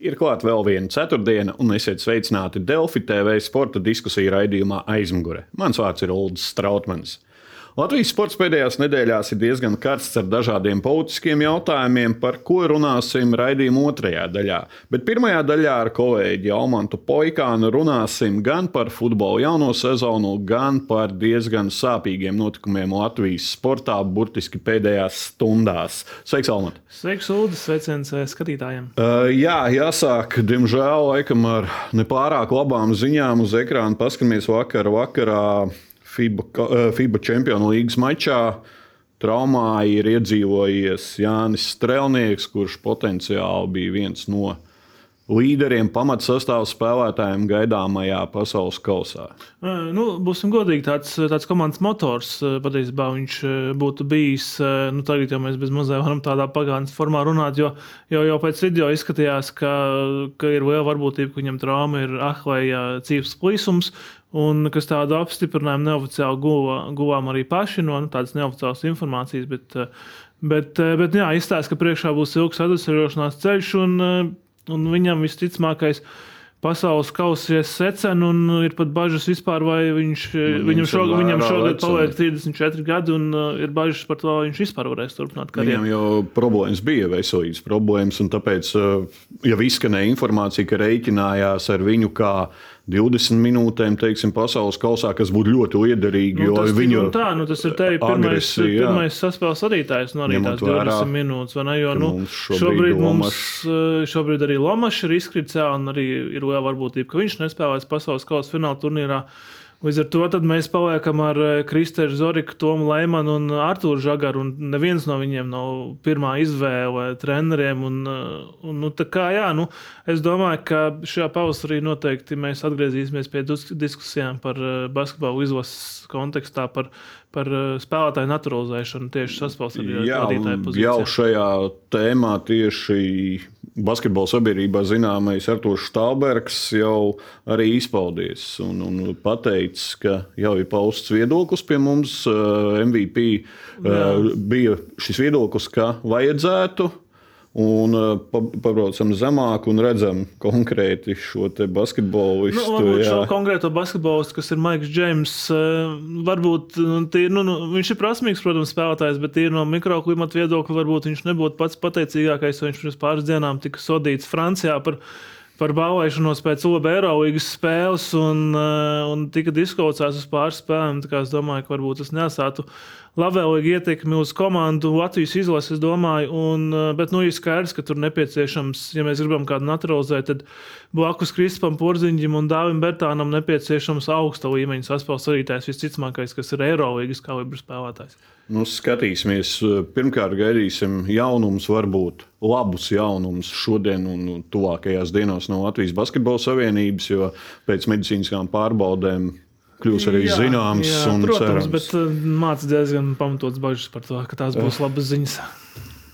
Ir klāta vēl viena ceturtdiena, un esiet sveicināti Delfi TV sporta diskusiju raidījumā aizmugure. Mans vārds ir Ulrichs Strautmans. Latvijas sports pēdējās nedēļās ir diezgan karsts ar dažādiem politiskiem jautājumiem, par ko runāsim raidījuma otrajā daļā. Bet pirmajā daļā ar kolēģi Almantu Poikānu runāsim gan par futbola jauno sezonu, gan par diezgan sāpīgiem notikumiem Latvijas sportā, burtiski pēdējās stundās. Sveiks, Almant! Sveiks, Ulrichs! Sveiciens eh, skatītājiem! Uh, jā, jāsāk, diemžēl, laikam ar nepārāk labām ziņām uz ekrāna. Paskatāmies vakar, vakarā. FIBA, eh, FIBA Čempionu līgas mačā. Traumā ir iedzīvojies Jānis Strelnieks, kurš potenciāli bija viens no līderiem, pamatsastāvā spēlētājiem gaidāmajā pasaules kausā. Nu, būsim godīgi, tāds, tāds komandas motors patiesībā viņš būtu bijis. Nu, tagad jau mēs bez mazliet varam tādā pagātnes formā runāt, jo jau, jau pēc video izskatījās, ka, ka ir liela varbūtība, ka viņam trauma ir ahlēja cīps plīsums. Un kas tādu apstiprinājumu neoficiāli guva, guvām arī paši no nu, tādas neoficiālas informācijas. Bet, bet, bet jā, izstāsta, ka priekšā būs ilgs atvesaļošanās ceļš, un, un viņam visticamākais pasaules kausa secena, un ir pat bažas vispār, vai viņš, nu, viņam, šog, viņam šogad paliek 34 gadi, un uh, ir bažas par to, vai viņš vispār varēs turpināt karjeru. Viņam jau problēmas bija, veselības problēmas, un tāpēc uh, jau izskanēja informācija, ka reiķinājās ar viņu kā 20 minūtēm, teiksim, pasaules kausā, kas būtu ļoti liederīgi. Nu, tas, viņu, tā, nu, tas ir te pirmais, pirmais saspēles vadītājs, no arī tās 20 vērā, minūtes. Ne, jo, nu, šobrīd, šobrīd mums uh, šobrīd arī Lomačs ir izkritis, un arī ir liela varbūtība, ka viņš nespēlēs pasaules kausa fināla turnīrā. Līdz ar to mēs paliekam ar eh, Kristēnu Zoriku, Tomu Leimanu un Arthuru Zagaru. Neviens no viņiem nav pirmā izvēle treneriem. Un, eh, un, nu, kā, jā, nu, es domāju, ka šajā pavasarī noteikti mēs atgriezīsimies pie diskusijām par eh, basketbalu izlases kontekstā, par, par spēlētāju naturalizēšanu tieši saspēlētāju vadītāju pozīcijā. Jau šajā tēmā tieši basketbola sabiedrībā zināmais Artošs Stālbergs jau arī izpaudies un, un pateicis, ka jau ir pausts viedoklis pie mums. MVP Jā. bija šis viedoklis, ka vajadzētu un pabraucam zemāk un redzam konkrēti šo basketbolistu. Nu, šo konkrēto basketbolistu, kas ir Maiks Džeims, varbūt nu, tie, nu, nu, viņš ir prasmīgs, protams, spēlētājs, bet no mikroklimata viedokļa varbūt viņš nebūtu pats pateicīgākais, jo viņš pirms pāris dienām tika sodīts Francijā par par balvēšanos pēc oba Eirolandes spēles un, un tika diskaucēts uz pāris spēlēm. Es domāju, ka varbūt tas nesātu labvēlīgu ietekmi uz komandu Latvijas izlases, es domāju. Un, eh, bet nu, ir skaidrs, ka tur nepieciešams, ja mēs gribam kādu naturalizēt, tad blakus Kristupam Porziņģim un Dāvim Bertānam nepieciešams augsta līmeņa saspēles vadītājs, visticamākais, kas ir Eirolandes kalibra spēlētājs. Nu, skatīsimies, pirmkārt, gaidīsim jaunumus, varbūt labus jaunumus šodien un tuvākajās dienās no Latvijas Basketbola Savienības, jo pēc medicīniskām pārbaudēm kļūs arī jā, zināms. Jā, protams, cerams. bet uh, mācās diezgan pamatots bažas par to, ka tās būs labas ziņas.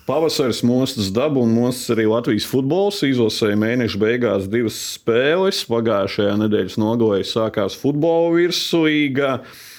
Pavasaris mostas dabu un mostas arī Latvijas futbols. Izlasēja mēneša beigās divas spēles. Pagājušajā nedēļas nogalē sākās futbola virsūīga.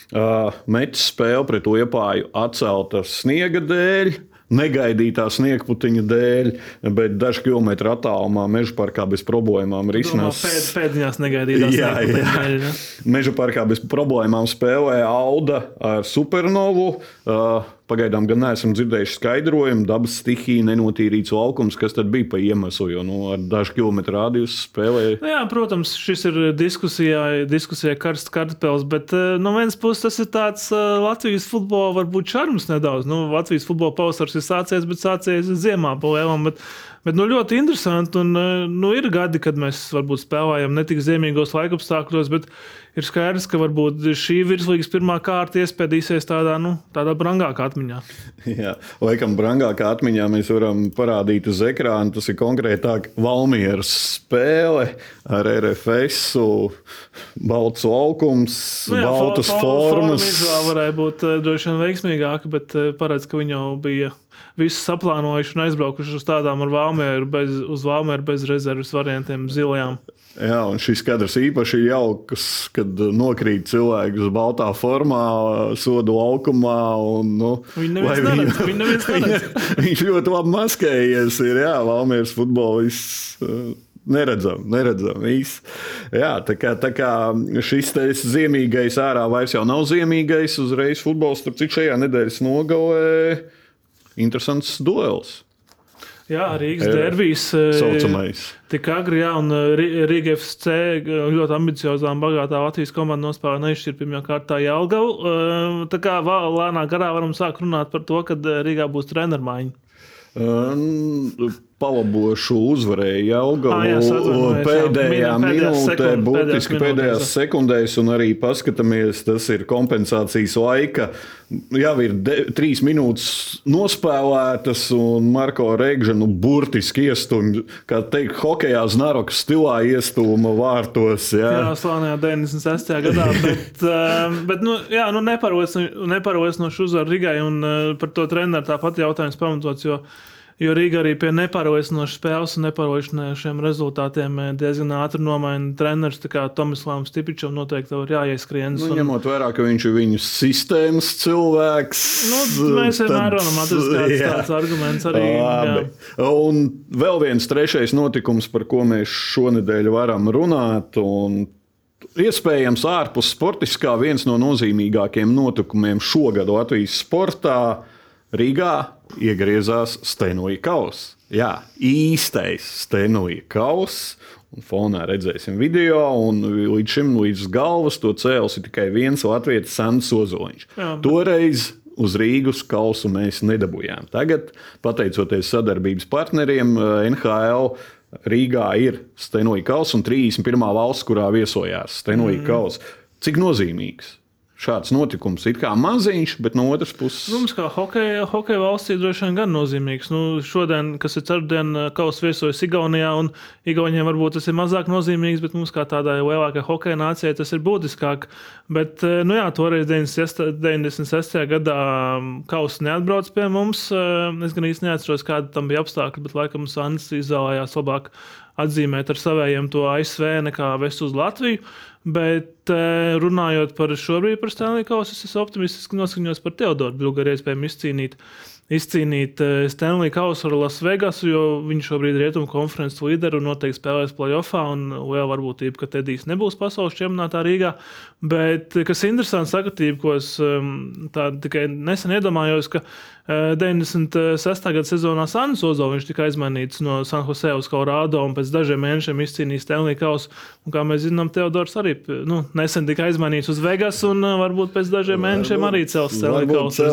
Uh, Metis spēle pret Liepāju atcelta sniega dēļ. Uh, negaidītā sniegputiņa dēļ, bet dažu kilometru attālumā meža parkā bez problēmām risinās. Pēd, pēdiņās negaidītā sniegputiņa dēļ. Meža parkā bez problēmām spēlē Auda ar Supernovu. Uh, Pagaidām gan neesam dzirdējuši skaidrojumu. Dabas stihija, nenotīrīts laukums, kas tad bija pa iemeslu, jo nu, ar dažu kilometru rādījus spēlēja. Nu jā, protams, šis ir diskusijā, diskusijā karsts kartupēlis, bet eh, no vienas puses tas ir tāds eh, Latvijas futbola varbūt šarms nedaudz. Nu, Latvijas futbola pavasars ir sācies, bet sācies ziemā pa lielam. Bet... Bet nu, ļoti interesanti. Un, eh, nu, ir gadi, kad mēs varbūt spēlējam ne tik ziemīgos laikapstākļos, bet ir skaidrs, ka varbūt šī virslīgas pirmā kārta iespēdīsies tādā, nu, tādā brangākā atmiņā. Jā, laikam, brangākā atmiņā mēs varam parādīt uz ekrāna. Tas ir konkrētāk Valmieras spēle ar RFS, balts laukums, nu, jā, baltas for, for, formas. Tā varēja būt eh, droši vien veiksmīgāka, bet eh, paredz, ka viņa jau bija visu saplānojuši un aizbraukuši uz tādām ar Valmēru, bez, uz Valmēru bez rezerves variantiem, zilajām. Jā, un šis kadrs īpaši jauks, kad nokrīt cilvēks uz baltā formā, sodu laukumā. Un, nu, viņa neviens viņu, neredz, viņa viņš ļoti labi maskējies. Ir, jā, Valmieras futbolists Neredzam, neredzam. Viss. Jā, tā kā, tā kā šis zīmīgais ārā vairs jau nav zīmīgais, uzreiz futbols, starp citu, šajā nedēļas nogalē interesants duels. Jā, Rīgas derbijas. Saucamais. Tik agri, jā, un Rīga FC ļoti ambiciozā un bagātā Latvijas komanda nospēlēja neizšķirt pirmajā kārtā Jālgavu. Tā kā lēnā garā varam sākt runāt par to, kad Rīgā būs trenermaiņa. Palabošu uzvarēja Jaugavu pēdējā minūtē, būtiski pēdējās sekundēs, un arī paskatāmies, tas ir kompensācijas laika. Jau ir de, trīs minūtes nospēlētas, un Marko Reigža nu, burtiski iestūma, kā teikt, hokeja znaroka stilā iestūma vārtos. Jā, jā slānījā 96. gadā, bet, bet nu, jā, nu, neparosnoši uzvaru Rigai, un par to treneru tāpat jautājums pamatots. Jo, Jo Rīga arī pie nepārliecinošas spēles un nepārliecinošiem rezultātiem eh, diezgan ātri nomaina treneris. Tā kā Tomislavam Stipičam noteikti ir jāieskrien. Nu, un... Ņemot vērā, ka viņš ir viņu sistēmas cilvēks. Nu, mēs vienmēr varam atrast kāds tāds arguments arī. Labi. Un vēl viens trešais notikums, par ko mēs šonadēļ varam runāt. Un Iespējams, ārpus sportiskā viens no nozīmīgākajiem notikumiem šogad Latvijas sportā Rīgā iegriezās Stenoja kausa. Jā, īstais Stenoja kausa. Un fonā redzēsim video, un līdz šim līdz galvas to cēlus tikai viens latviešu Sants Ozoliņš. Jā, bet... Toreiz uz Rīgas kausu mēs nedabūjām. Tagad, pateicoties sadarbības partneriem, eh, NHL Rīgā ir Stenoja kausa un 31. valsts, kurā viesojās Stenoja mm. kausa. Cik nozīmīgs? Šāds notikums ir kā maziņš, bet no otras puses. Mums, kā hokeja, hokeja valstī, droši vien gan nozīmīgs. Nu, šodien, kas ir ceturtdiena, kausa viesojas Igaunijā, un Igaunijam varbūt tas ir mazāk nozīmīgs, bet mums, kā tādai lielākai hokeja nācijai, tas ir būtiskāk. Bet, eh, nu jā, toreiz 96. gadā mm, kausa neatbrauc pie mums. Eh, es gan īsti neatceros, kāda tam bija apstākļi, bet laikam Sants izvēlējās labāk atzīmēt ar saviem to ASV nekā vest uz Latviju. Bet eh, runājot par šobrīd par Stanley Kausu, es esmu optimistiski noskaņots par Teodoru Bilgaru iespēju izcīnīt izcīnīt eh, Stanley Kausu ar Lasvegasu, jo viņš šobrīd ir rietumu konferences līderis un noteikti spēlēs playoffā. Liela varbūtība, ka Tedijs nebūs pasaules čempionātā Rīgā. Bet kas ir interesants sakatība, ko es um, tikai nesen iedomājos, ka 96. gada sezonā Sānis Ozoliņš tika aizmainīts no San Jose uz Colorado un pēc dažiem mēnešiem izcīnīja Stanley Kausu. Un, kā mēs zinām, Teodors arī nu, nesen tika aizmainīts uz Vegas un varbūt pēc dažiem mēnešiem arī cels Stanley Kausu.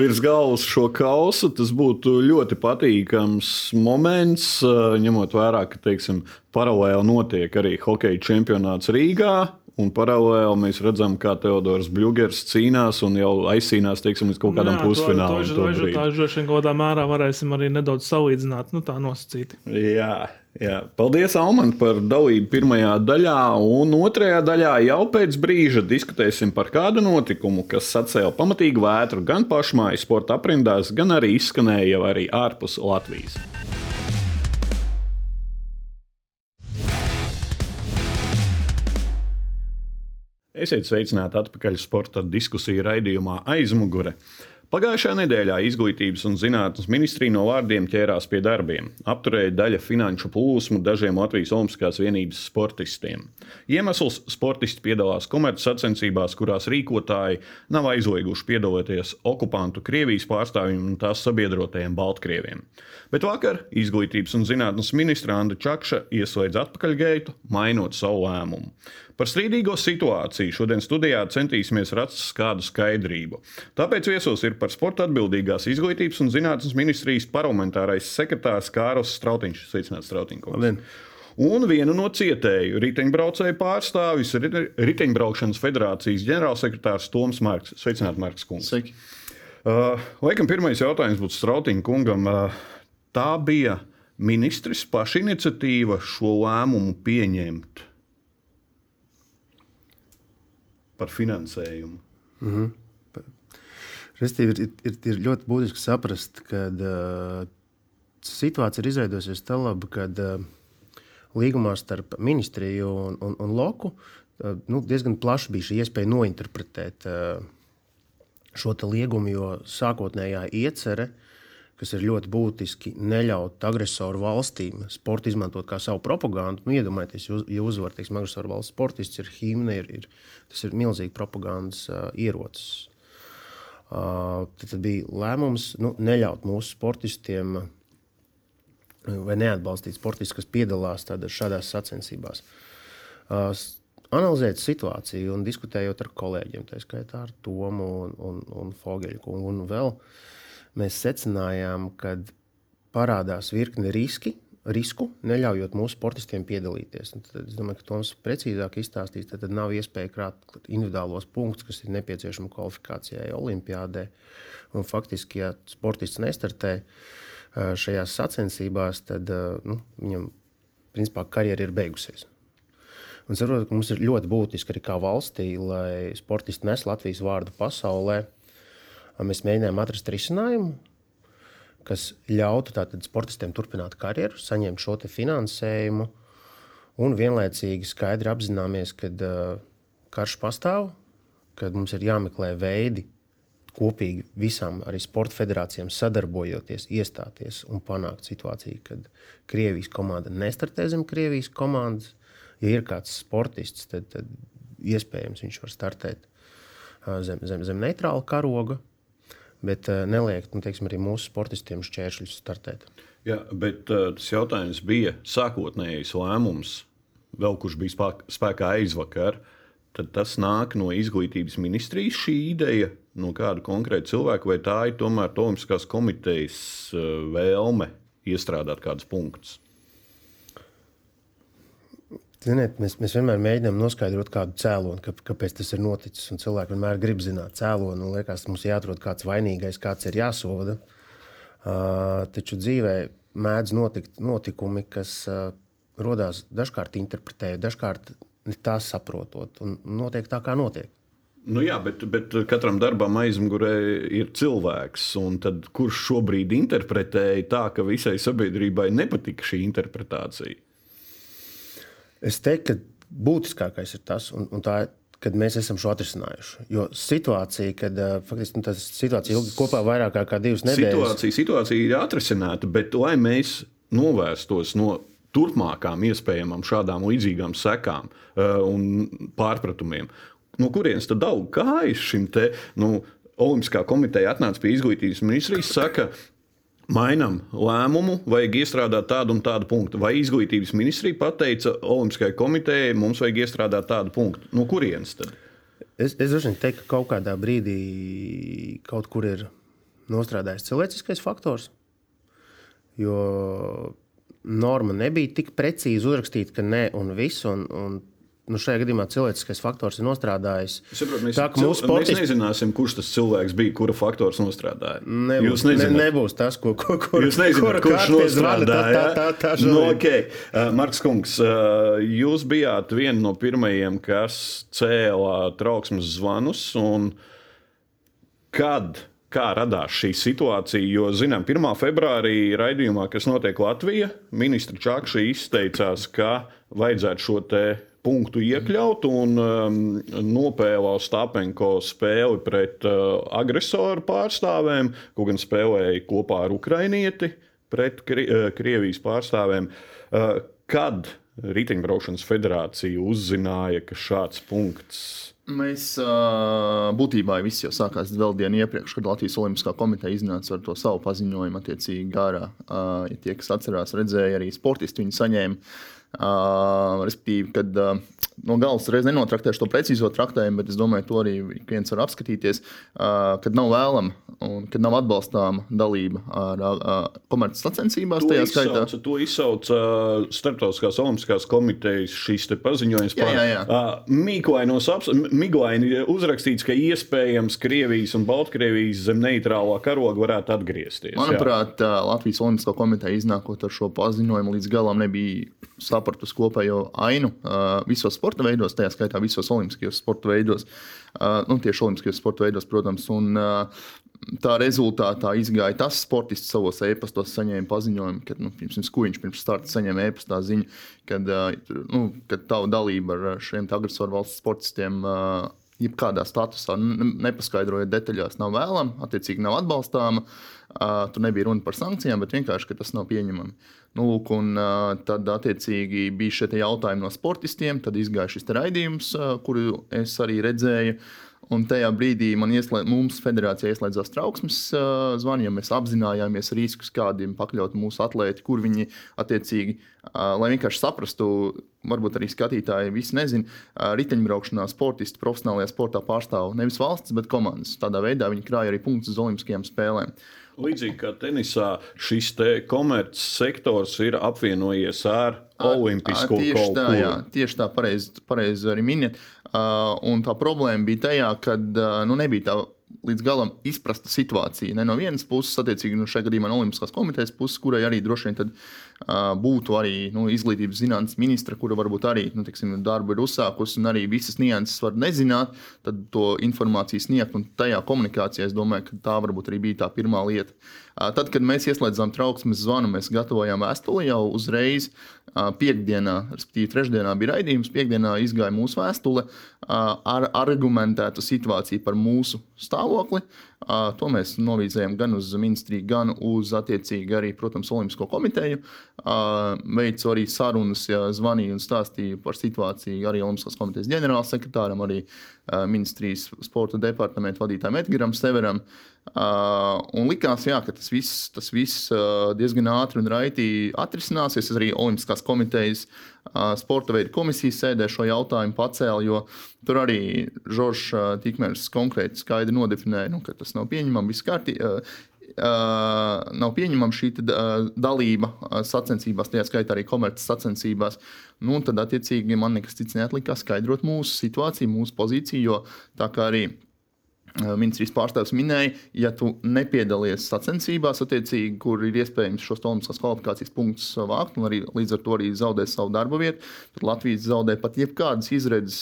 Virs galvas šo kausu, tas būtu ļoti patīkams moments, ņemot vērā, ka, teiksim, paralēli notiek arī hokeja čempionāts Rīgā. Un paralēli mēs redzam, kā Teodors Bļūgers cīnās un jau aizcīnās teiksim, līdz kaut kādam pusfinālam. To droši vien kaut kādā mērā varēsim arī nedaudz salīdzināt, nu tā nosacīti. Jā, jā. Paldies, Alman, par dalību pirmajā daļā. Un otrajā daļā jau pēc brīža diskutēsim par kādu notikumu, kas sacēla pamatīgu vētru gan pašmāju sporta aprindās, gan arī izskanēja jau arī ārpus Latvijas. Esiet sveicināti atpakaļ sporta diskusiju raidījumā aizmugure. Pagājušajā nedēļā Izglītības un zinātnes ministrija no vārdiem ķērās pie darbiem, apturēja daļa finanšu plūsmu dažiem Latvijas Olimpiskās vienības sportistiem. Iemesls - sportisti piedalās komercsacensībās, kurās rīkotāji nav aizlieguši piedalīties okupantu Krievijas pārstāvjiem un tās sabiedrotajiem Baltkrieviem. Bet vakar Izglītības un zinātnes ministra Anna Čakša ieslēdz atpakaļgaitu, mainot savu lēmumu. Par strīdīgo situāciju šodien studijā centīsimies rast kādu skaidrību. Tāpēc viesos ir par sporta atbildīgās izglītības un zinātnes ministrijas parlamentārais sekretārs Kārls Strautiņš. Sveicināts, Strautiņš! Un vienu no cietēju riteņbraucēju pārstāvis ir Riteņbraukšanas federācijas ģenerālsekretārs Toms Marks. Sveicināts, Marks Kungs! Sveiki. Uh, laikam pirmais jautājums būtu Strautiņa kungam. Uh, tā bija ministrs pašiniciatīva šo lēmumu pieņemt par finansējumu. Mm -hmm. Restīvi, ir, ir, ir ļoti būtiski saprast, ka uh, situācija ir izveidojusies tā labi, ka uh, līgumā starp ministriju un, un, un loku uh, nu, diezgan plaši bija šī iespēja nointerpretēt uh, šo līgumu, jo sākotnējā iecerē kas ir ļoti būtiski, neļaut agresoru valstīm sportu izmantot kā savu propagandu. Nu, iedomājieties, ja uzvar teiksim, agresoru valsts sportists, ir himna, ir, ir, tas ir milzīgi propagandas uh, ierocis. Uh, tad, tad bija lēmums nu, neļaut mūsu sportistiem vai neatbalstīt sportistus, kas piedalās šādās sacensībās. Uh, analizēt situāciju un diskutējot ar kolēģiem, tā skaitā ar Tomu un, un, un Fogeļu kungu un vēl. Uh, mēs secinājām, ka parādās virkne riski, risku, neļaujot mūsu sportistiem piedalīties. Un tad, es domāju, ka Toms precīzāk izstāstīs, tad, tad nav iespēja krāt individuālos punktus, kas ir nepieciešami kvalifikācijai Olimpijādē. Un faktiski, ja sportists nestartē šajās sacensībās, tad nu, viņam principā karjera ir beigusies. Un saprotu, ka mums ir ļoti būtiski arī kā valstī, lai sportisti nes Latvijas vārdu pasaulē mēs mēģinājām atrast risinājumu, kas ļautu tātad sportistiem turpināt karjeru, saņemt šo finansējumu, un vienlaicīgi skaidri apzināmies, ka uh, karš pastāv, ka mums ir jāmeklē veidi kopīgi visām arī sporta federācijām sadarbojoties, iestāties un panākt situāciju, kad Krievijas komanda nestartē zem Krievijas komandas. Ja ir kāds sportists, tad, tad iespējams viņš var startēt zem, zem, zem neitrāla karoga bet uh, neliek nu, teiksim, arī mūsu sportistiem šķēršļus startēt. Jā, bet uh, tas jautājums bija sākotnējs lēmums, vēl kurš bija spēkā aizvakar. Tad tas nāk no izglītības ministrijas šī ideja, no kāda konkrēta cilvēka, vai tā ir tomēr Olimpiskās komitejas uh, vēlme iestrādāt kādus punktus? Ziniet, mēs, mēs vienmēr mēģinām noskaidrot kādu cēloni, ka, kāpēc tas ir noticis. Cilvēki vienmēr grib zināt cēloni. Un liekas, mums jāatrod kāds vainīgais, kāds ir jāsoda. Uh, taču dzīvē mēdz notikt notikumi, kas uh, radās dažkārt interpretējot, dažkārt tā saprotot. Un notiek tā, kā notiek. Nu jā, bet, bet katram darbam aizmugurē ir cilvēks. Kurš šobrīd interpretēja tā, ka visai sabiedrībai nepatika šī interpretācija? Es teiktu, ka būtiskākais ir tas, un, un tā, kad mēs esam šo atrisinājuši. Jo situācija, kad uh, faktiski nu, tā situācija ilgi kopā vairāk kā divas nedēļas. Situācija, situācija ir atrisināta, bet lai mēs novērstos no turpmākām iespējamām šādām līdzīgām sekām uh, un pārpratumiem, no kurienes tad aug kājas šim te? Nu, Olimpiskā komiteja atnāca pie izglītības ministrijas, saka, mainām lēmumu, vajag iestrādāt tādu un tādu punktu. Vai izglītības ministrija pateica Olimpiskajai komitejai, mums vajag iestrādāt tādu punktu? No kurienes tad? Es, es droši vien teiktu, ka kaut kādā brīdī kaut kur ir nostrādājis cilvēciskais faktors. Jo norma nebija tik precīzi uzrakstīta, ka nē, un viss. Un, un nu, šajā gadījumā cilvēciskais faktors ir nostrādājis. Saprot, mēs, tā, mūsu sportisti... mēs nezināsim, kurš tas cilvēks bija, kura faktors nostrādāja. Nebūs, ne, nebūs tas, ko, ko, kur, jūs nezināt, kurš nostrādāja. Tā, tā, tā, tā no, okay. uh, Marks Kungs, uh, jūs bijāt viena no pirmajiem, kas cēlā trauksmes zvanus. Kad kā radās šī situācija. Jo, zinām, 1. februārī raidījumā, kas notiek Latvijā, ministra Čakša izteicās, ka vajadzētu šo punktu iekļaut un um, nopēlā Stapenko spēli pret uh, agresoru pārstāvēm, ko gan spēlēja kopā ar Ukrainieti pret Kri uh, Krievijas pārstāvēm. Uh, kad Riteņbraukšanas federācija uzzināja, ka šāds punkts Mēs būtībā viss jau sākās vēl dienu iepriekš, kad Latvijas Olimpiskā komiteja iznāca ar to savu paziņojumu attiecīgi gārā. Ja tie, kas atcerās, redzēja arī sportisti, viņi saņēma Uh, respektīvi, kad uh, no galas reiz nenotraktēšu to precīzo traktējumu, bet es domāju, to arī viens var apskatīties, uh, kad nav vēlama un kad nav atbalstāma dalība ar uh, komerces sacensībās. To izsauca, to izsauca Startautiskās Olimpiskās komitejas šīs paziņojums par uh, miglaini, miglaini uzrakstīts, ka iespējams Krievijas un Baltkrievijas zem neitrālā karoga varētu atgriezties. Manuprāt, jā. Latvijas Olimpiskā komiteja iznākot ar šo paziņojumu līdz galam nebija sapratusi kopējo ainu visos sporta veidos, tajā skaitā visos olimpiskajos sporta veidos, nu, tieši olimpiskajos sporta veidos, protams. Un, Tā rezultātā izgāja tas sportists savos e-pastos, saņēma paziņojumu, ka nu, pirms kuģis pirms starta saņēma e-pastā ziņu, kad, nu, kad tava dalība ar šiem agresoru valsts sportistiem jebkādā statusā, nepaskaidrojot detaļās, nav vēlama, attiecīgi nav atbalstāma. Tur nebija runa par sankcijām, bet vienkārši tas nav pieņemami. Nu, lūk, un, tad, attiecīgi, bija šie jautājumi no sportistiem. Tad izgāja šis raidījums, kuru es arī redzēju. Un tajā brīdī man ieslēdz, mums federācijā ieslēdzās trauksmes zvani, jo mēs apzinājāmies riskus, kādiem pakļaut mūsu atlēti, kur viņi attiecīgi, lai vienkārši saprastu, varbūt arī skatītāji visi nezina, riteņbraukšanā sportisti profesionālajā sportā pārstāv nevis valsts, bet komandas. Tādā veidā viņi krāja arī punktus uz Olimpiskajām spēlēm. Līdzīgi kā tenisā, šis te komerces sektors ir apvienojies ar Olimpisko tieši tā, jā, tieši tā, pareizi pareiz arī miniet. Uh, un tā problēma bija tajā, ka uh, nu, nebija tā līdz galam izprasta situācija. Ne no vienas puses, attiecīgi, nu, šajā gadījumā no Olimpiskās komitejas puses, kurai arī droši vien tad, uh, būtu arī nu, izglītības zinātnes ministra, kura varbūt arī nu, tiksim, darbu ir uzsākusi un arī visas nianses var nezināt, tad to informāciju sniegt. Un tajā komunikācijā es domāju, ka tā varbūt arī bija tā pirmā lieta. Uh, tad, kad mēs ieslēdzām trauksmes zvanu, mēs gatavojām vēstuli jau uzreiz. Uh, piekdienā, respektīvi, trešdienā bija raidījums, piekdienā izgāja mūsu vēstule ar argumentētu situāciju par mūsu stāvokli. To mēs novīzējām gan uz ministriju, gan uz attiecīgi arī, protams, Olimpisko komiteju. Veicu arī sarunas, ja zvanīju un stāstīju par situāciju arī Olimpiskās komitejas ģenerālsekretāram, arī ministrijas sporta departamentu vadītājam Edgaram Severam. Un likās, jā, ka tas viss, tas viss diezgan ātri un raiti atrisināsies. Es arī Olimpiskās komitejas sporta veidu komisijas sēdē šo jautājumu pacēlu, jo tur arī Žoržs Tikmērs konkrēti skaidri nodefinēja, nu, ka tas nav pieņemami. Viss kārtībā. Uh, nav pieņemama šī uh, dalība uh, sacensībās, tajā skaitā arī komerces sacensībās. Nu, tad, attiecīgi, man nekas cits neatlika, kā skaidrot mūsu situāciju, mūsu pozīciju, jo tā kā arī ministrijas pārstāvis minēja, ja tu nepiedalies sacensībās, kur ir iespējams šos olimpiskās kvalifikācijas punktus vākt, un arī līdz ar to arī zaudēt savu darbu vietu, tad Latvijas zaudē pat jebkādas izredzes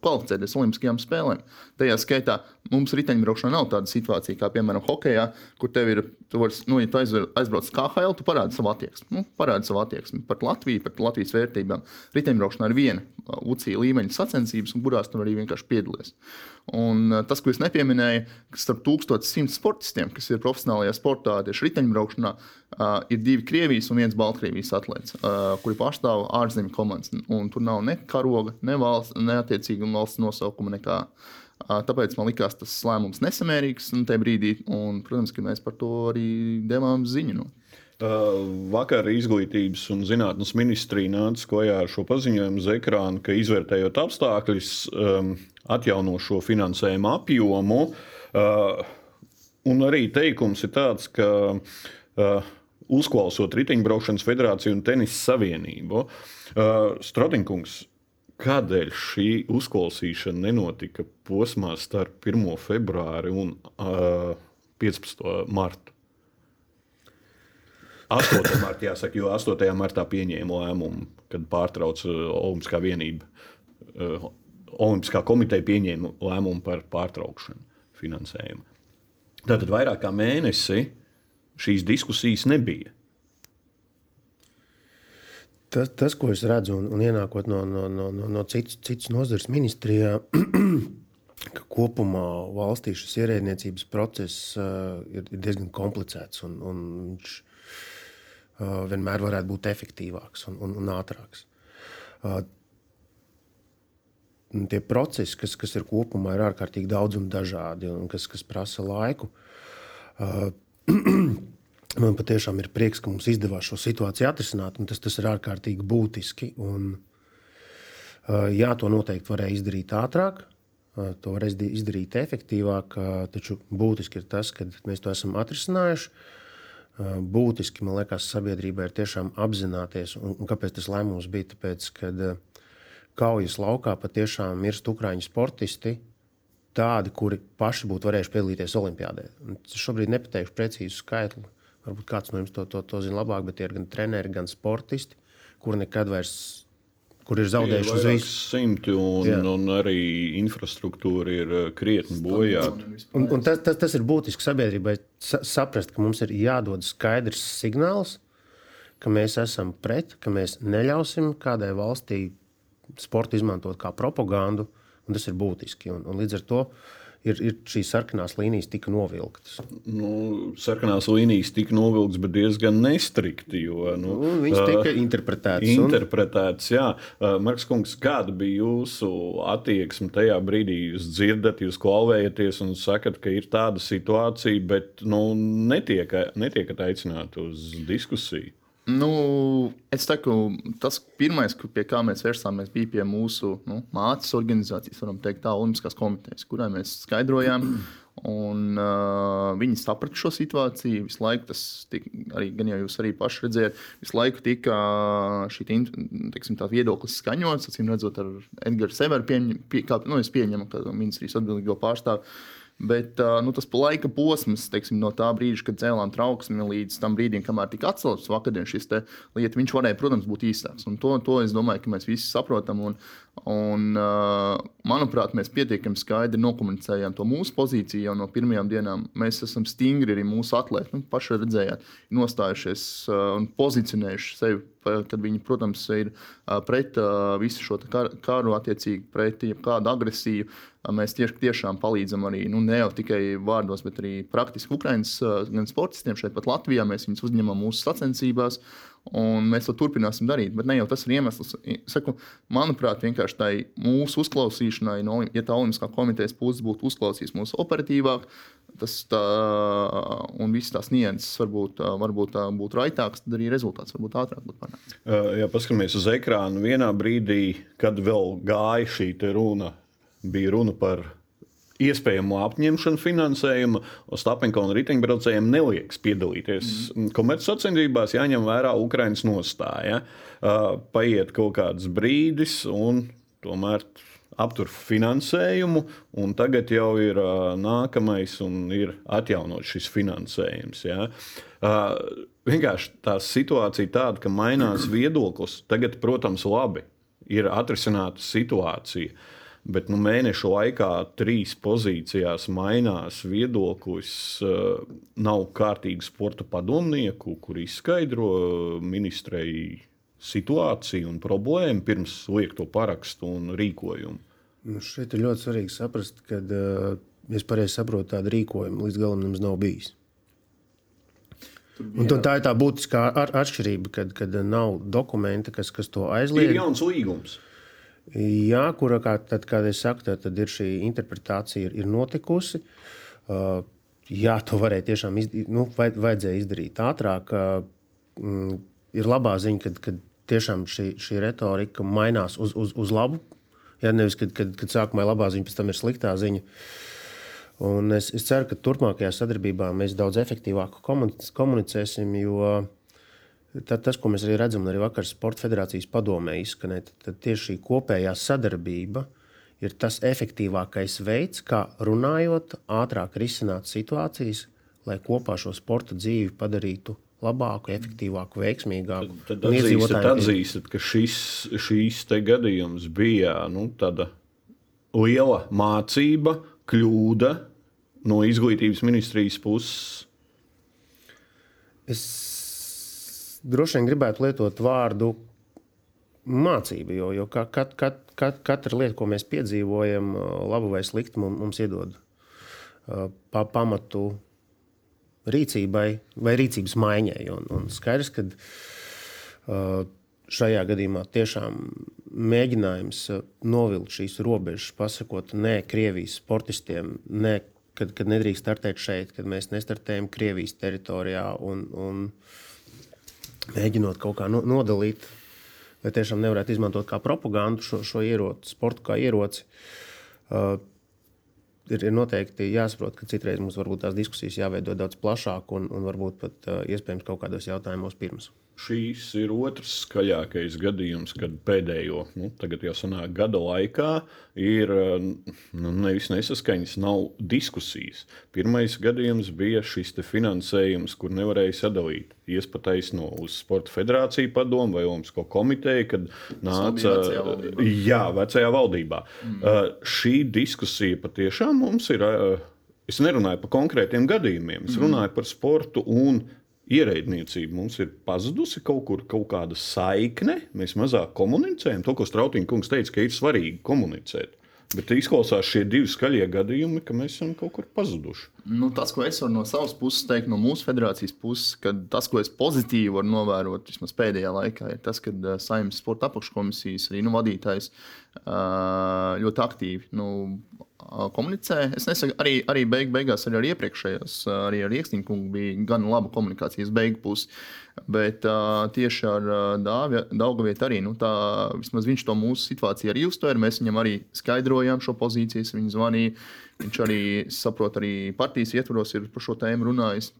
kvalificēties Olimpiskajām spēlēm. Tajā skaitā mums riteņbraukšanā nav tāda situācija, kā piemēram hokeja, kur tev ir, tu vari, nu, ja tu aizbrauc uz KHL, tu parādi savu attieksmi. Nu, parādi savu attieksmi par Latviju, par Latvijas vērtībām. Riteņbraukšanā ir viena UCI līmeņa sacensības, kurās tu arī vienkārši piedalies. Un tas, ko es nepieminēju, ka starp 1100 sportistiem, kas ir profesionālajā sportā, tieši riteņbraukšanā, uh, ir divi Krievijas un viens Baltkrievijas atlētājs, uh, kuri pārstāv ārzemju komandas. Un tur nav ne karoga, ne valsts, ne attiecīga valsts nosaukuma. Nekā. Tāpēc man likās tas lēmums nesamērīgs tajā brīdī, un, protams, ka mēs par to arī devām ziņu. Nu. Vakar izglītības un zinātnes ministrija nāca klajā ar šo paziņojumu uz ekrāna, ka izvērtējot apstākļus, um, atjauno šo finansējumu apjomu. Un arī teikums ir tāds, ka uzklausot Riteņbraukšanas federāciju un Tenisa savienību, Strodinkungs, kādēļ šī uzklausīšana nenotika posmā starp 1. februāri un uh, 15. martu? 8. martā, jāsaka, jo 8. martā pieņēma lēmumu, kad pārtrauca Olimpiskā vienība. Uh, Olimpiskā komiteja pieņēma lēmumu par pārtraukšanu finansējumu. Tātad vairāk kā mēnesi šīs diskusijas nebija. Tas, tas ko es redzu, un, un ienākot no, no, no, no, citas, citas nozares ministrijā, ka kopumā valstī šis ierēdniecības process uh, ir, ir diezgan komplicēts. Un, un viņš uh, vienmēr varētu būt efektīvāks un, un, un ātrāks. Uh, tie procesi, kas, kas ir kopumā, ir ārkārtīgi daudz un dažādi, un kas, kas prasa laiku. Uh, man patiešām ir prieks, ka mums izdevās šo situāciju atrisināt, un tas, tas ir ārkārtīgi būtiski. Un, uh, jā, to noteikti varēja izdarīt ātrāk. Uh, to varēs izdarīt efektīvāk, taču būtiski ir tas, ka mēs to esam atrisinājuši. Būtiski, man liekas, sabiedrībai ir tiešām apzināties, un, un kāpēc tas lēmums bija. Tāpēc, kad, uh, kaujas laukā patiešām mirst ukrāņu sportisti, tādi, kuri paši būtu varējuši piedalīties Olimpijādē. Es šobrīd nepateikšu precīzu skaitli. Varbūt kāds no jums to, to, to zina labāk, bet tie ir gan treneri, gan sportisti, kuri nekad vairs kur ir zaudējuši uz visu simtu, un, Jā. un arī infrastruktūra ir uh, krietni bojāta. Un, un tas, tas, tas ir būtiski sabiedrībai saprast, ka mums ir jādod skaidrs signāls, ka mēs esam pret, ka mēs neļausim kādai valstī sportu izmantot kā propagandu, un tas ir būtiski. Un, un līdz ar to ir, ir šīs sarkanās līnijas tika novilktas. Nu, sarkanās līnijas tika novilktas, bet diezgan nestrikti. Jo, nu, Un viņas tika interpretētas. un- Interpretēts, jā. Uh, Marks Kungs, kāda bija jūsu attieksme tajā brīdī? Jūs dzirdat, jūs klauvējaties un sakat, ka ir tāda situācija, bet nu, netiek, netiekat aicināti uz diskusiju. Nu, es teiktu, tas pirmais, pie kā mēs vērsāmies, bija pie mūsu nu, mātes organizācijas, varam teikt, tā Olimpiskās komitejas, kurai mēs skaidrojām. Un, uh, viņi saprata šo situāciju. Visu laiku tas tika, arī, gan jau jūs arī paši redzējāt, visu laiku tika šī teiksim, viedoklis skaņots. Acīm redzot, ar Edgars Severu pieņem, pie, kā, nu, pieņemu, ka ministrijas atbildīgo pārstāvu. Bet nu, tas laika posms, teiksim, no tā brīža, kad cēlām trauksmi, līdz tam brīdim, kamēr tika atcelts vakardien šis lieta, viņš varēja, protams, būt īsāks. Un to, to es domāju, ka mēs visi saprotam. Un, un, manuprāt, mēs pietiekami skaidri nokomunicējām to mūsu pozīciju jau no pirmajām dienām. Mēs esam stingri arī mūsu atlēti. Nu, paši redzējāt, nostājušies un pozicionējuši sevi kad viņi, protams, ir pret visu šo karu, attiecīgi pret kādu agresiju. Mēs tieši, tiešām palīdzam arī nu, ne jau tikai vārdos, bet arī praktiski Ukraiņas gan sportistiem šeit, pat Latvijā. Mēs viņus uzņemam mūsu sacensībās. Un mēs to turpināsim darīt. Bet ne jau tas ir iemesls. Saku, manuprāt, vienkārši tai mūsu uzklausīšanai, no, ja tā Olimpiskā komitejas puses būtu uzklausījusi mūsu operatīvāk, tas tā, un visas tās nianses varbūt, varbūt būtu raitāks, tad arī rezultāts varbūt ātrāk būtu panākts. Ja paskatāmies uz ekrānu, vienā brīdī, kad vēl gāja šī runa, bija runa par iespējamo apņemšanu finansējumu, Ostapenko un riteņbraucējiem neliekas piedalīties mm. komercsacensībās, jāņem vērā Ukraiņas nostāja. Uh, paiet kaut kāds brīdis, un tomēr aptur finansējumu, un tagad jau ir uh, nākamais un ir atjaunots šis finansējums. Ja? Uh, vienkārši tā situācija tāda, ka mainās viedoklis. Tagad, protams, labi ir atrisināta situācija. Bet nu, mēnešu laikā trīs pozīcijās mainās viedoklis. Nav kārtīgu sporta padomnieku, kur izskaidro ministrei situāciju un problēmu pirms liek to parakstu un rīkojumu. Nu, šeit ir ļoti svarīgi saprast, ka, ja es pareizi saprotu, tāda rīkojuma līdz galam mums nav bijis. Un tā ir tā būtiskā atšķirība, kad, kad nav dokumenta, kas, kas to aizliedz. Ir jauns līgums. Jā, kura, kā, tad, kad es saku, tad, tad ir šī interpretācija ir, ir notikusi. Uh, jā, to varēja tiešām izdarīt, nu, vajad, vajadzēja izdarīt ātrāk. Uh, mm, ir labā ziņa, kad, kad tiešām šī, šī retorika mainās uz, uz, uz labu. Jā, nevis, kad, kad, kad sākumā ir labā ziņa, pēc tam ir sliktā ziņa. Un es, es ceru, ka turpmākajā sadarbībā mēs daudz efektīvāk komunicēsim, jo Tad tas, ko mēs arī redzam, arī vakar Sports federācijas padomē izskanēja, tad tieši šī kopējā sadarbība ir tas efektīvākais veids, kā runājot, ātrāk risināt situācijas, lai kopā šo sporta dzīvi padarītu labāku, efektīvāku, veiksmīgāku. Tad, tad atzīstat, atzīstat, ka šis, šīs gadījums bija nu, liela mācība, kļūda no izglītības ministrijas puses. Es droši vien gribētu lietot vārdu mācība, jo, jo kat, kat, kat, kat, katra lieta, ko mēs piedzīvojam, labu vai sliktu, mums iedod pa, pamatu rīcībai vai rīcības maiņai. Un, un skaidrs, ka šajā gadījumā tiešām mēģinājums novilkt šīs robežas, pasakot, nē, Krievijas sportistiem, nē, kad, kad nedrīkst startēt šeit, kad mēs nestartējam Krievijas teritorijā. Un, un, mēģinot kaut kā nodalīt, vai tiešām nevarētu izmantot kā propagandu šo, šo ieroci, sportu kā ieroci. Uh, ir, ir noteikti jāsaprot, ka citreiz mums varbūt tās diskusijas jāveido daudz plašāk un, un varbūt pat uh, iespējams kaut kādos jautājumos pirms. Šīs ir otrs skaļākais gadījums, kad pēdējo, nu, sanāk, gada laikā ir nu, nevis nesaskaņas, nav diskusijas. Pirmais gadījums bija šis finansējums, kur nevarēja sadalīt. Iespataisno uz Sporta federāciju padomu vai Olimpisko komiteju, kad nāca vecajā valdībā. Jā, vecajā valdībā. Mm. Uh, šī diskusija patiešām mums ir. Uh, es nerunāju par konkrētiem gadījumiem, es runāju mm. par sportu un ierēdniecība mums ir pazudusi kaut kur, kaut kāda saikne. Mēs mazāk komunicējam. To, ko Strautiņa kungs teica, ka ir svarīgi komunicēt. Bet izklausās šie divi skaļie gadījumi, ka mēs esam kaut kur pazuduši. Nu, tas, ko es varu no savas puses teikt, no mūsu federācijas puses, ka tas, ko es pozitīvi varu novērot vismaz pēdējā laikā, ir tas, ka uh, saimnes sporta apakškomisijas arī nu, vadītājs uh, ļoti aktīvi nu, komunicē. Es nesaku, arī, arī beig, beigās, arī ar iepriekšējos, arī ar Rieksniņu kungu bija gan laba komunikācijas beigu pusi. Bet uh, tieši ar uh, Daugavietu arī nu, tā, viņš to mūsu situāciju arī uztvēra. Mēs viņam arī skaidrojām šo pozīciju, viņš zvanīja. Viņš arī saprot, arī partijas ietvaros ir par šo tēmu runājis.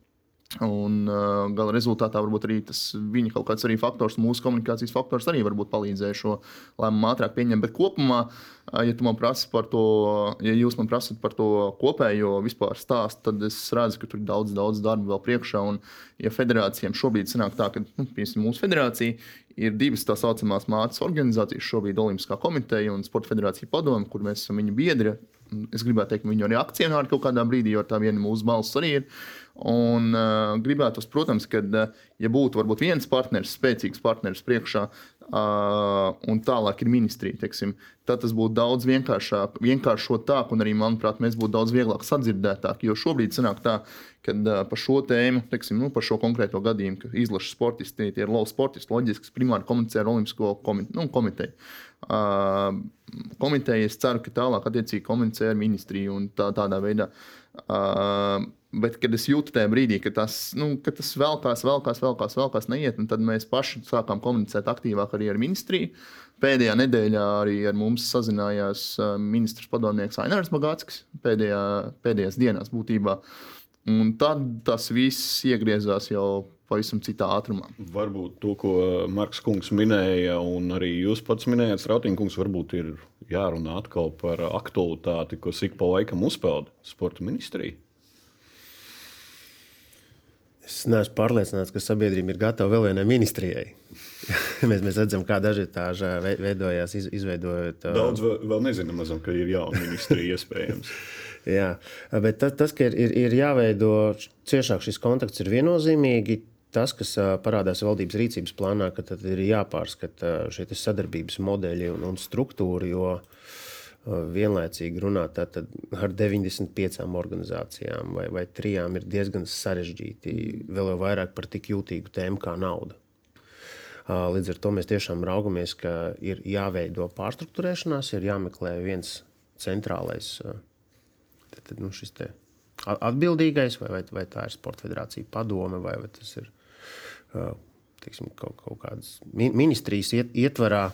Un uh, gala rezultātā varbūt arī tas viņa kaut kāds arī faktors, mūsu komunikācijas faktors arī varbūt palīdzēja šo lēmumu ātrāk pieņemt. Bet kopumā, uh, ja, man par to, ja jūs man prasat par to kopējo vispār stāstu, tad es redzu, ka tur ir daudz, daudz darba vēl priekšā. Un, ja federācijām šobrīd sanāk tā, ka nu, piemēram, mūsu federācija ir divas tā saucamās mātes organizācijas, šobrīd Olimpiskā komiteja un Sporta federācija padome, kur mēs esam viņa biedri. Es gribētu teikt, ka viņi arī akcionāri kaut kādā brīdī, jo tā viena mūsu balss arī ir. Un uh, gribētu, protams, ka, uh, ja būtu varbūt viens partneris, spēcīgs partneris priekšā, uh, un tālāk ir ministrija, teiksim, tad tas būtu daudz vienkāršāk, vienkāršotāk, un arī, manuprāt, mēs būtu daudz vieglāk sadzirdētāki. Jo šobrīd sanāk tā, ka uh, par šo tēmu, teiksim, nu, par šo konkrēto gadījumu, ka izlaša sportisti, tie ir lauka sportisti, loģiski, primāri komunicē ar Olimpisko komiteju. Nu, komiteju. Uh, komiteja, es ceru, ka tālāk attiecīgi komunicē ar ministriju un tā, tādā veidā. Uh, Bet, kad es jūtu tajā brīdī, ka tas, nu, ka tas velkās, velkās, velkās, velkās, neiet, tad mēs paši sākām komunicēt aktīvāk arī ar ministriju. Pēdējā nedēļā arī ar mums sazinājās ministrs padomnieks Ainārs Magāckis pēdējā, pēdējās dienās būtībā. Un tad tas viss iegriezās jau pavisam citā ātrumā. Varbūt to, ko Marks Kungs minēja, un arī jūs pats minējāt, Strautīnkungs, varbūt ir jārunā atkal par aktualitāti, ko ik pa laikam uzpeld sporta ministrija. Es neesmu pārliecināts, ka sabiedrība ir gatava vēl vienai ministrijai. mēs, mēs redzam, kā daži tādi veidojās, iz, izveidojot. Daudz vēl, vēl nezinām, mazam, ka ir jauna ministrija iespējams. Jā, bet tas, tas ka ir, ir, ir jāveido ciešāk šis kontakts, ir viennozīmīgi. Tas, kas parādās valdības rīcības plānā, ka tad ir jāpārskata šie sadarbības modeļi un, un struktūra. Jo uh, vienlaicīgi runāt ar 95 organizācijām vai, vai trijām ir diezgan sarežģīti. Vēl vairāk par tik jūtīgu tēmu kā nauda. Līdz ar to mēs tiešām raugamies, ka ir jāveido pārstruktūrēšanās, ir jāmeklē viens centrālais tad, tad, nu, atbildīgais, vai, vai, vai tā ir Sports federācija padome, vai, vai tas ir teiksim, kaut, kaut kādas ministrijas ietvarā,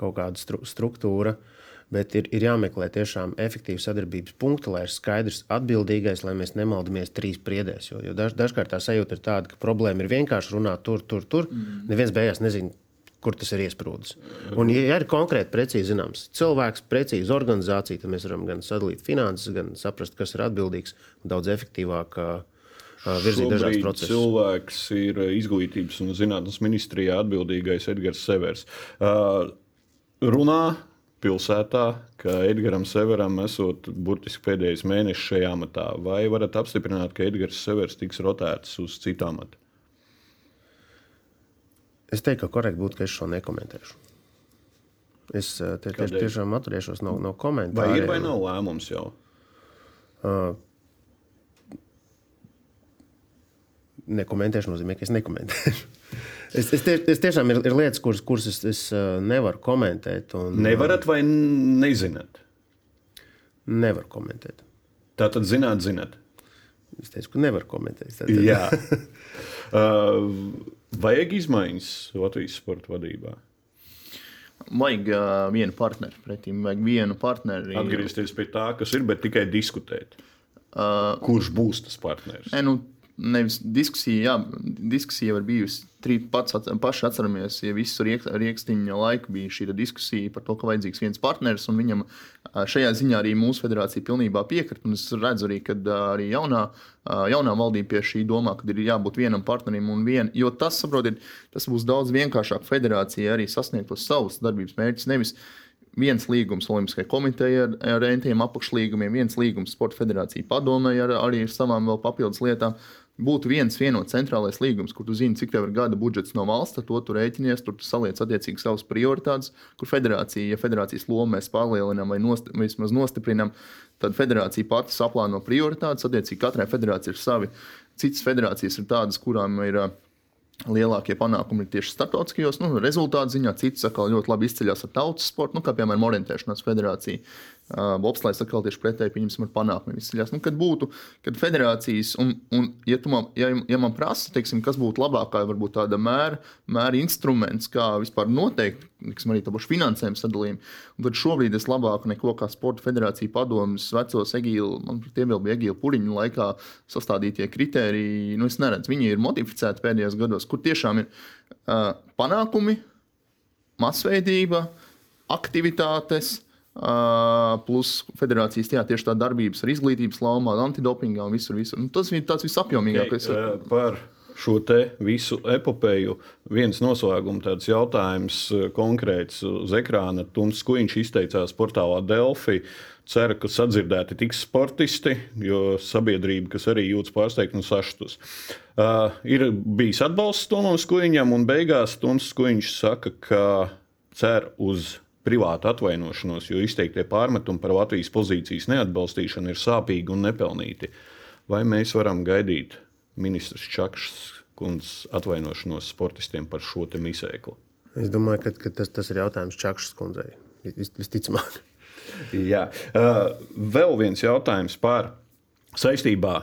kaut kāda stru, struktūra. Uh, bet ir, ir jāmeklē tiešām efektīva sadarbības punkti, lai ir skaidrs atbildīgais, lai mēs nemaldamies trīs priedēs. Jo, jo daž, dažkārt tā sajūta ir tāda, ka problēma ir vienkārši runāt tur, tur, tur. Mm. Neviens beigās nezina. Kur tas ir iesprūdis? Un, ja ir konkrēti, precīzi zināms, cilvēks, precīzi organizācija, tad mēs varam gan sadalīt finanses, gan saprast, kas ir atbildīgs un daudz efektīvāk virzīt dažādas procesus. Cilvēks ir izglītības un zinātnes ministrijā atbildīgais Edgars Severs. Uh, runā pilsētā, ka Edgars Severam esot burtiski pēdējais mēnesis šajā amatā. Vai varat apstiprināt, ka Edgars Severs tiks rotēts uz citu amatu? Es teiktu, ka korekti būtu, ka es šo nekomentēšu. Es eh, tie, tieši, tiešām atturēšos no, no komentāriem. Vai ir vai nav lēmums jau? Uh, nekomentēšu nozīmē, ka es nekomentēšu. Es, es, tie, es tiešām ir, ir lietas, kuras, kuras es, es nevaru komentēt. Un, Nevarat vai nezināt? Nevaru komentēt. Tā tad zināt, zināt. Es teicu, ka nevaru komentēt. Tātad... Jā. uh, vajag izmaiņas Latvijas sporta vadībā. Vajag uh, vienu partneri pretī, vajag vienu partneri. Atgriezties pie tā, kas ir, bet tikai diskutēt. Uh, Kurš būs tas partneris? Ne, nu, nevis diskusija, jā, diskusija var bijusi. Trīs pats paši atceramies, ja visu rīkstiņa laiku bija šī diskusija par to, ka vajadzīgs viens partneris, un viņam šajā ziņā arī mūsu federācija pilnībā piekrita. Es redzu arī, ka arī jaunā, jaunā valdība pie šī domā, ka ir jābūt vienam partnerim un vienam, jo tas, saprotiet, tas būs daudz vienkāršāk federācijai arī sasniegt tos savus darbības mērķus. Nevis viens līgums Olimpiskajai komitejai ar, ar rentiem apakšlīgumiem, viens līgums Sporta federācija padomē ar, arī ar savām vēl papildus lietām būtu viens vienots centrālais līgums, kur tu zini, cik tev ir gada budžets no valsts, to tu rēķinies, tur tu saliec attiecīgi savas prioritātes, kur federācija, ja federācijas lomu mēs palielinām vai nost, vismaz nostiprinām, tad federācija pati saplāno prioritātes. Attiecīgi, katrai federācijai ir savi. Citas federācijas ir tādas, kurām ir lielākie panākumi ir tieši starptautiskajos nu, rezultātu ziņā. Citas atkal ļoti labi izceļas ar tautas sportu, nu, kā piemēram Orientēšanās federācija. Uh, Bobslēgs atkal tieši pretēji pieņemsim ar panākumiem izceļas. Nu, kad būtu, kad federācijas, un, un ja, man, ja, ja man prasa, teiksim, kas būtu labākā, varbūt tāda mēra, mēra instruments, kā vispār noteikt, teiksim, arī tādu finansējumu sadalījumu, tad šobrīd es labāk neko kā Sporta federācija padomus vecos Egīlu, man tie vēl bija Egīla Puriņu laikā sastādītie kriteriji, nu es neredzu, viņi ir modificēti pēdējos gados, kur tiešām ir uh, panākumi, masveidība, aktivitātes, plus federācijas jā, tieši tā darbības ar izglītības laumā, antidopingā un visur. visur. Nu, tas ir tāds visapjomīgākais. Okay, par šo visu epopēju viens noslēguma tāds jautājums konkrēts uz ekrāna. Tums Kuņš izteicās portālā Delfi. Ceru, ka sadzirdēti tiks sportisti, jo sabiedrība, kas arī jūtas pārsteigta un sašutus. Uh, ir bijis atbalsts Tomam Skuiņam, un beigās Toms Skuiņš saka, ka cer uz privātu atvainošanos, jo izteiktie pārmetumi par Latvijas pozīcijas neatbalstīšanu ir sāpīgi un nepelnīti. Vai mēs varam gaidīt ministrs Čakšs kundzes atvainošanos sportistiem par šo misēklu? Es domāju, ka, ka tas, tas ir jautājums Čakšs kundzei. Vis, visticamāk. Jā. Vēl viens jautājums par saistībā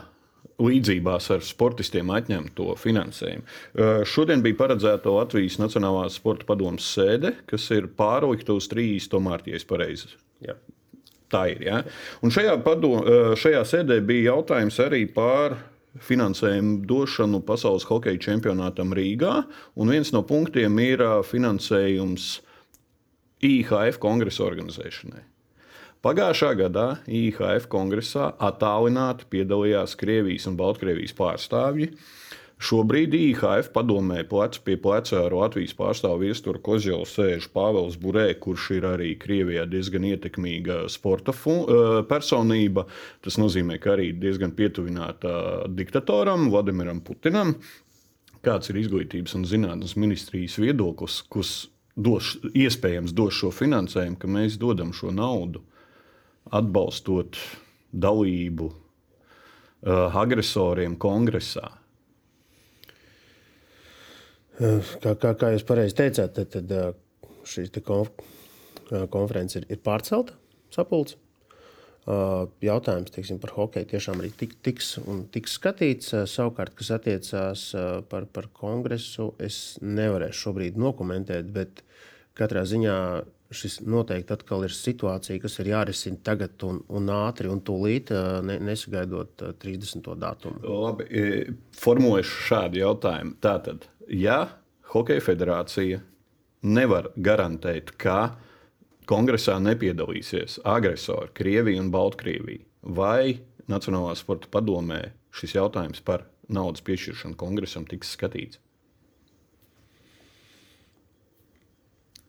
līdzībās ar sportistiem atņemt to finansējumu. Šodien bija paredzēta Latvijas Nacionālās sporta padomus sēde, kas ir pārlikta uz 30. mārciņu, ja pareizi. Jā. Tā ir. Ja? Un šajā, padom, šajā sēdē bija jautājums arī par finansējumu došanu pasaules hokeja čempionātam Rīgā. Un viens no punktiem ir finansējums IHF kongresa organizēšanai. Pagājušā gadā IHF kongresā attālināti piedalījās Krievijas un Baltkrievijas pārstāvji. Šobrīd IHF padomē plecu pie pleca ar Latvijas pārstāvu viesturu Kozjovu sēž Pāvils Burē, kurš ir arī Krievijā diezgan ietekmīga sporta personība. Tas nozīmē, ka arī diezgan pietuvināta diktatoram Vladimiram Putinam. Kāds ir izglītības un zinātnes ministrijas viedoklis, kas dos, iespējams dos šo finansējumu, ka mēs dodam šo naudu? Atbalstot dalību uh, agresoriem kongresā? Kā, kā, kā jūs pareizi teicāt, tad, tad uh, šī te konf konference ir, ir pārcelta sapulce. Jautājums teiksim, par hokeju tiešām arī tik, tiks, tiks skatīts. Savukārt, kas attiecās par, par kongresu, es nevarēšu šobrīd nokomentēt, bet katrā ziņā šis noteikti atkal ir situācija, kas ir jārisina tagad un, un ātri un tūlīt, ne, nesagaidot 30. datumu. Labi, formulēšu šādu jautājumu. Tātad, ja Hokeja federācija nevar garantēt, ka kongresā nepiedalīsies agresori Krievija un Baltkrievija, vai Nacionālā sporta padomē šis jautājums par naudas piešķiršanu kongresam tiks skatīts?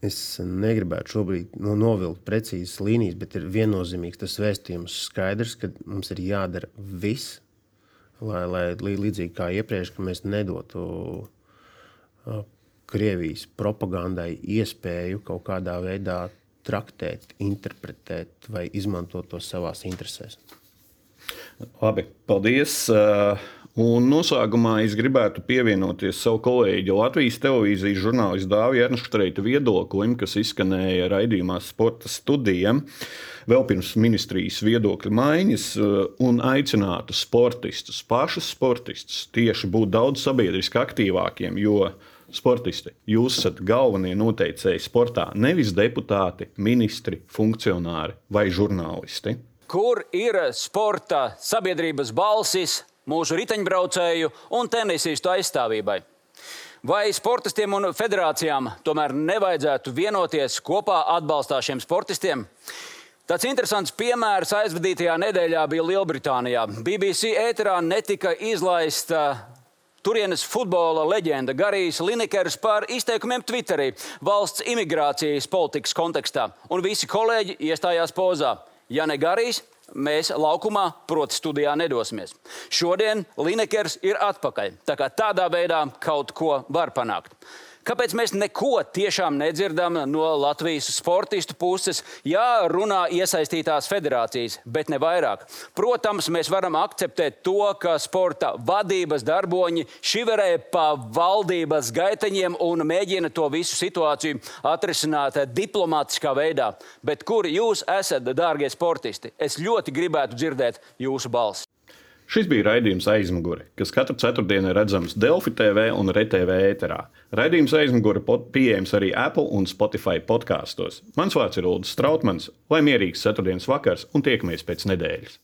Es negribētu šobrīd nu, novilkt precīzas līnijas, bet ir viennozīmīgs tas vēstījums skaidrs, ka mums ir jādara viss, lai, lai līdzīgi kā iepriekš, mēs nedotu uh, Krievijas propagandai iespēju kaut kādā veidā traktēt, interpretēt vai izmantot to savās interesēs. Labi, paldies. Uh, Un noslēgumā es gribētu pievienoties savu kolēģi Latvijas televīzijas žurnālistu Dāvidu Ernstreita viedoklim, kas izskanēja raidījumā Sporta studijām vēl pirms ministrijas viedokļa maiņas, eh, un aicinātu sportistus, pašus sportistus, tieši būt daudz sabiedriski aktīvākiem. Jo sportisti, jūs esat galvenie noteicēji sportā, nevis deputāti, ministri, funkcionāri vai žurnālisti. Kur ir sporta sabiedrības balsis? Mūsu riteņbraucēju un tenisistu aizstāvībai. Vai sportistiem un federācijām tomēr nevajadzētu vienoties kopā atbalstā šiem sportistiem? Tāds interesants piemērs aizvadītajā nedēļā bija Lielbritānijā. BBC ēterā netika izlaista turienes futbola leģenda Garijs Linekers par izteikumiem Twitterī valsts imigrācijas politikas kontekstā. Un visi kolēģi iestājās pozā. Ja ne Garijs, mēs laukumā, proti, studijā nedosimies. Šodien Linekers ir atpakaļ. Tā tādā veidā kaut ko var panākt. Kāpēc mēs neko tiešām nedzirdam no Latvijas sportistu puses? Jā, runā iesaistītās federācijas, bet ne vairāk. Protams, mēs varam akceptēt to, ka sporta vadības darboņi šiverē pa valdības gaiteņiem un mēģina to visu situāciju atrisināt diplomātiskā veidā. Bet kur jūs esat, dārgie sportisti? Es ļoti gribētu dzirdēt jūsu balsi. Šis bija raidījums aizmugure, kas katru ceturtdienu ir redzams Delfi TV un RTV ēterā. Raidījums aizmugure pieejams arī Apple un Spotify podkāstos. Mans vārds ir Ulrichs Strautmans, lai mierīgs ceturtdienas vakars un tiekamies pēc nedēļas!